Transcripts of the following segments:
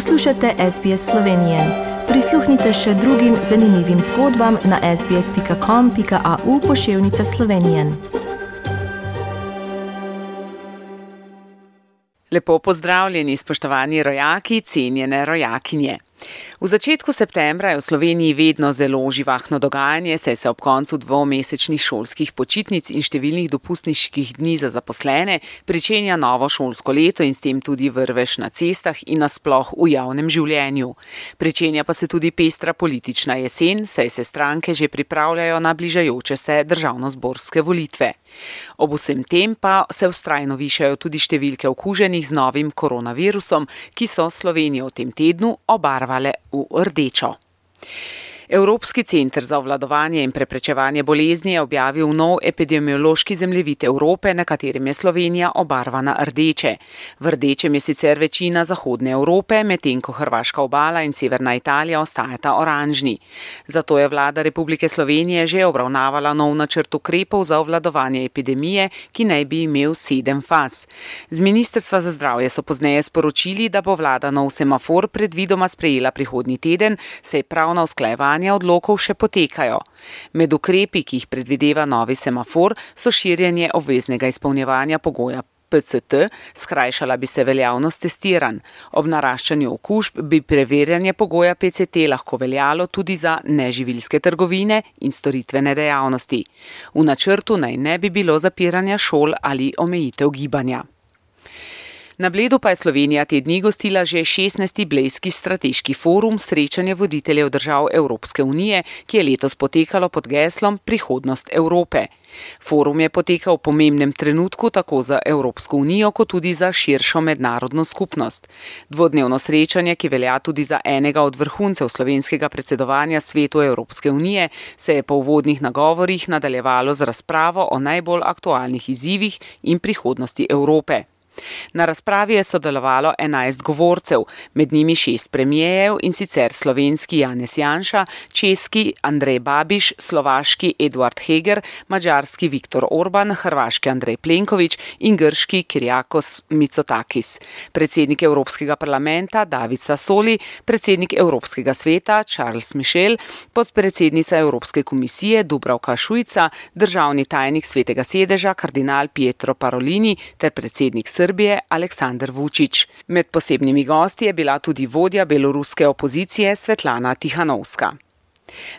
Poslušate SBS Slovenije. Prisluhnite še drugim zanimivim zgodbam na sbsp.com.au pošiljka Slovenije. Lepo pozdravljeni, spoštovani rojaki, cenjene rojakinje. V začetku septembra je v Sloveniji vedno zelo živahno dogajanje, saj se ob koncu dvomesečnih šolskih počitnic in številnih dopustniških dni za zaposlene pričenja novo šolsko leto in s tem tudi vrveš na cestah in nasploh v javnem življenju. Pričenja pa se tudi pestra politična jesen, saj se stranke že pripravljajo na bližajoče se državno-zborske volitve. Ob vsem tem pa se ustrajno višajo tudi številke okuženih z novim koronavirusom, ki so Slovenijo v tem tednu obarvale v rdečo. Evropski center za obvladovanje in preprečevanje bolezni je objavil nov epidemiološki zemljevid Evrope, na katerem je Slovenija obarvana rdeče. V rdečem je sicer večina zahodne Evrope, medtem ko Hrvaška obala in severna Italija ostajata oranžni. Zato je vlada Republike Slovenije že obravnavala nov načrt ukrepov za obvladovanje epidemije, ki naj bi imel sedem faz. Z Ministrstva za zdravje so pozneje sporočili, da bo vlada nov semafor predvidoma sprejela prihodnji teden, sej pravna usklajevanja sprejemanja odlokov še potekajo. Med ukrepi, ki jih predvideva novi semafor, so širjenje obveznega izpolnjevanja pogoja. PCT, skrajšala bi se veljavnost testiranj. Ob naraščanju okužb bi preverjanje pogoja PCT lahko veljalo tudi za neživilske trgovine in storitvene dejavnosti. V načrtu naj ne bi bilo zapiranja šol ali omejitev gibanja. Na Bledu pa je Slovenija te dni gostila že 16. Blejski strateški forum srečanja voditeljev držav Evropske unije, ki je letos potekalo pod geslom Prihodnost Evrope. Forum je potekal v pomembnem trenutku tako za Evropsko unijo, kot tudi za širšo mednarodno skupnost. Dvodnevno srečanje, ki velja tudi za enega od vrhuncev slovenskega predsedovanja svetu Evropske unije, se je po uvodnih nagovorih nadaljevalo z razpravo o najbolj aktualnih izzivih in prihodnosti Evrope. Na razpravi je sodelovalo 11 govorcev, med njimi šest premijejev in sicer slovenski Janez Janša, česki Andrej Babiš, slovaški Eduard Heger, mađarski Viktor Orban, hrvaški Andrej Plenković in grški Kirjakos Mitsotakis. Predsednik Evropskega parlamenta David Sassoli, predsednik Evropskega sveta Charles Michel, podpredsednica Evropske komisije Dubravka Šujca, državni tajnik svetega sedeža kardinal Pietro Parolini ter predsednik Srbije Srbije Aleksandr Vučić. Med posebnimi gosti je bila tudi vodja beloruske opozicije Svetlana Tihanovska.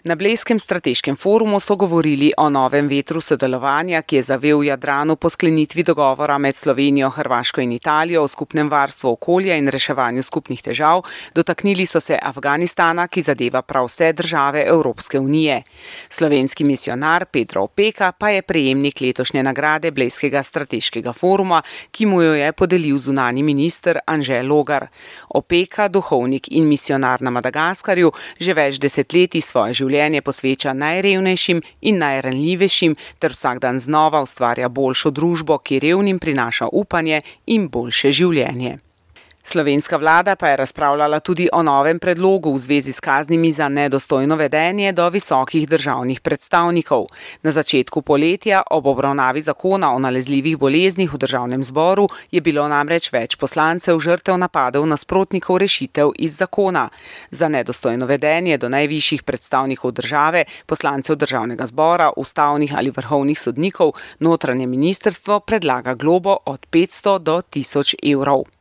Na Blejskem strateškem forumu so govorili o novem vetru sodelovanja, ki je zavel v Jadranu po sklenitvi dogovora med Slovenijo, Hrvaško in Italijo o skupnem varstvu okolja in reševanju skupnih težav. Dotaknili so se Afganistana, ki zadeva prav vse države Evropske unije. Slovenski misionar Pedro Opeka pa je prejemnik letošnje nagrade Blejskega strateškega foruma, ki mu jo je podelil zunani minister Anže Logar. Opeka, duhovnik in misionar na Madagaskarju, že več desetletij svoje svoje življenje posveča najrevnejšim in najranljivejšim, ter vsak dan znova ustvarja boljšo družbo, ki revnim prinaša upanje in boljše življenje. Slovenska vlada pa je razpravljala tudi o novem predlogu v zvezi s kaznimi za nedostojno vedenje do visokih državnih predstavnikov. Na začetku poletja ob obravnavi zakona o nalezljivih boleznih v državnem zboru je bilo namreč več poslancev žrtev napadov nasprotnikov rešitev iz zakona. Za nedostojno vedenje do najvišjih predstavnikov države, poslancev državnega zbora, ustavnih ali vrhovnih sodnikov, notranje ministrstvo predlaga globo od 500 do 1000 evrov.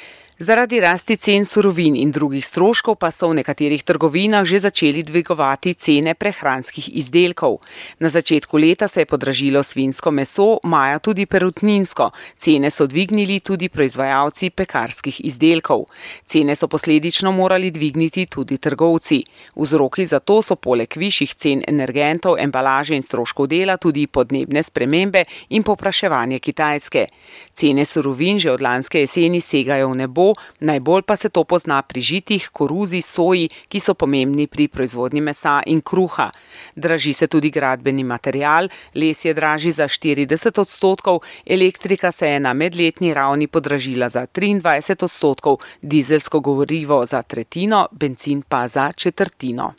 Zaradi rasti cen surovin in drugih stroškov pa so v nekaterih trgovinah že začeli dvigovati cene prehranskih izdelkov. Na začetku leta se je podražilo svinsko meso, maja tudi perutninsko. Cene so dvignili tudi proizvajalci pekarskih izdelkov. Cene so posledično morali dvigniti tudi trgovci. Vzroki za to so poleg višjih cen energentov, embalaže in stroškov dela tudi podnebne spremembe in popraševanje Kitajske. Cene surovin že od lanske jeseni segajo v nebo najbolj pa se to pozna pri žitih, koruzi, soji, ki so pomembni pri proizvodnji mesa in kruha. Draži se tudi gradbeni material, les je dražji za 40 odstotkov, elektrika se je na medletni ravni podražila za 23 odstotkov, dizelsko gorivo za tretjino, benzin pa za četrtino.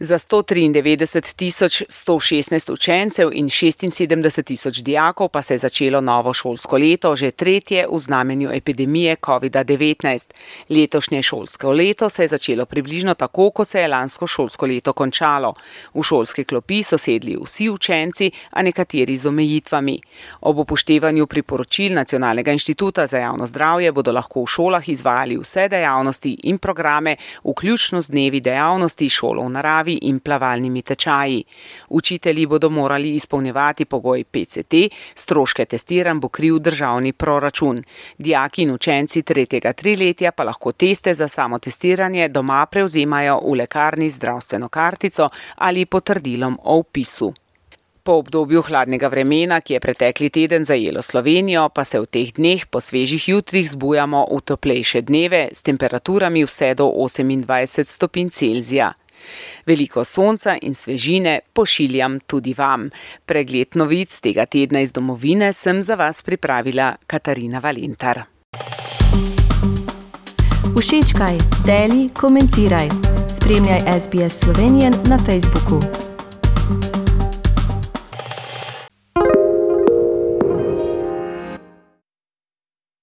Za 193 tisoč 116 učencev in 76 tisoč dijakov pa se je začelo novo šolsko leto, že tretje v znamenju epidemije COVID-19. Letošnje šolsko leto se je začelo približno tako, kot se je lansko šolsko leto končalo. V šolske klopi so sedli vsi učenci, a nekateri z omejitvami. Ob upoštevanju priporočil Nacionalnega inštituta za javno zdravje bodo lahko v šolah izvajali vse dejavnosti in programe, vključno z dnevi dejavnosti šolo v naravi plavi in plavalnimi tečaji. Učitelji bodo morali izpolnjevati pogoj PCT, stroške testiranj bo kriv državni proračun. Dijaki in učenci tretjega triletja pa lahko teste za samotestiranje doma prevzemajo v lekarni zdravstveno kartico ali potrdilom o upisu. Po obdobju hladnega vremena, ki je pretekli teden zajelo Slovenijo, pa se v teh dneh po svežih jutrih zbujamo v toplejše dneve s temperaturami vse do 28 stopinj Celzija. Veliko sonca in svežine pošiljam tudi vam. Pregled novic tega tedna iz domovine sem za vas pripravila Katarina Valentar. Všečkaj, deli, komentiraj. Spremljaj SBS Slovenijo na Facebooku.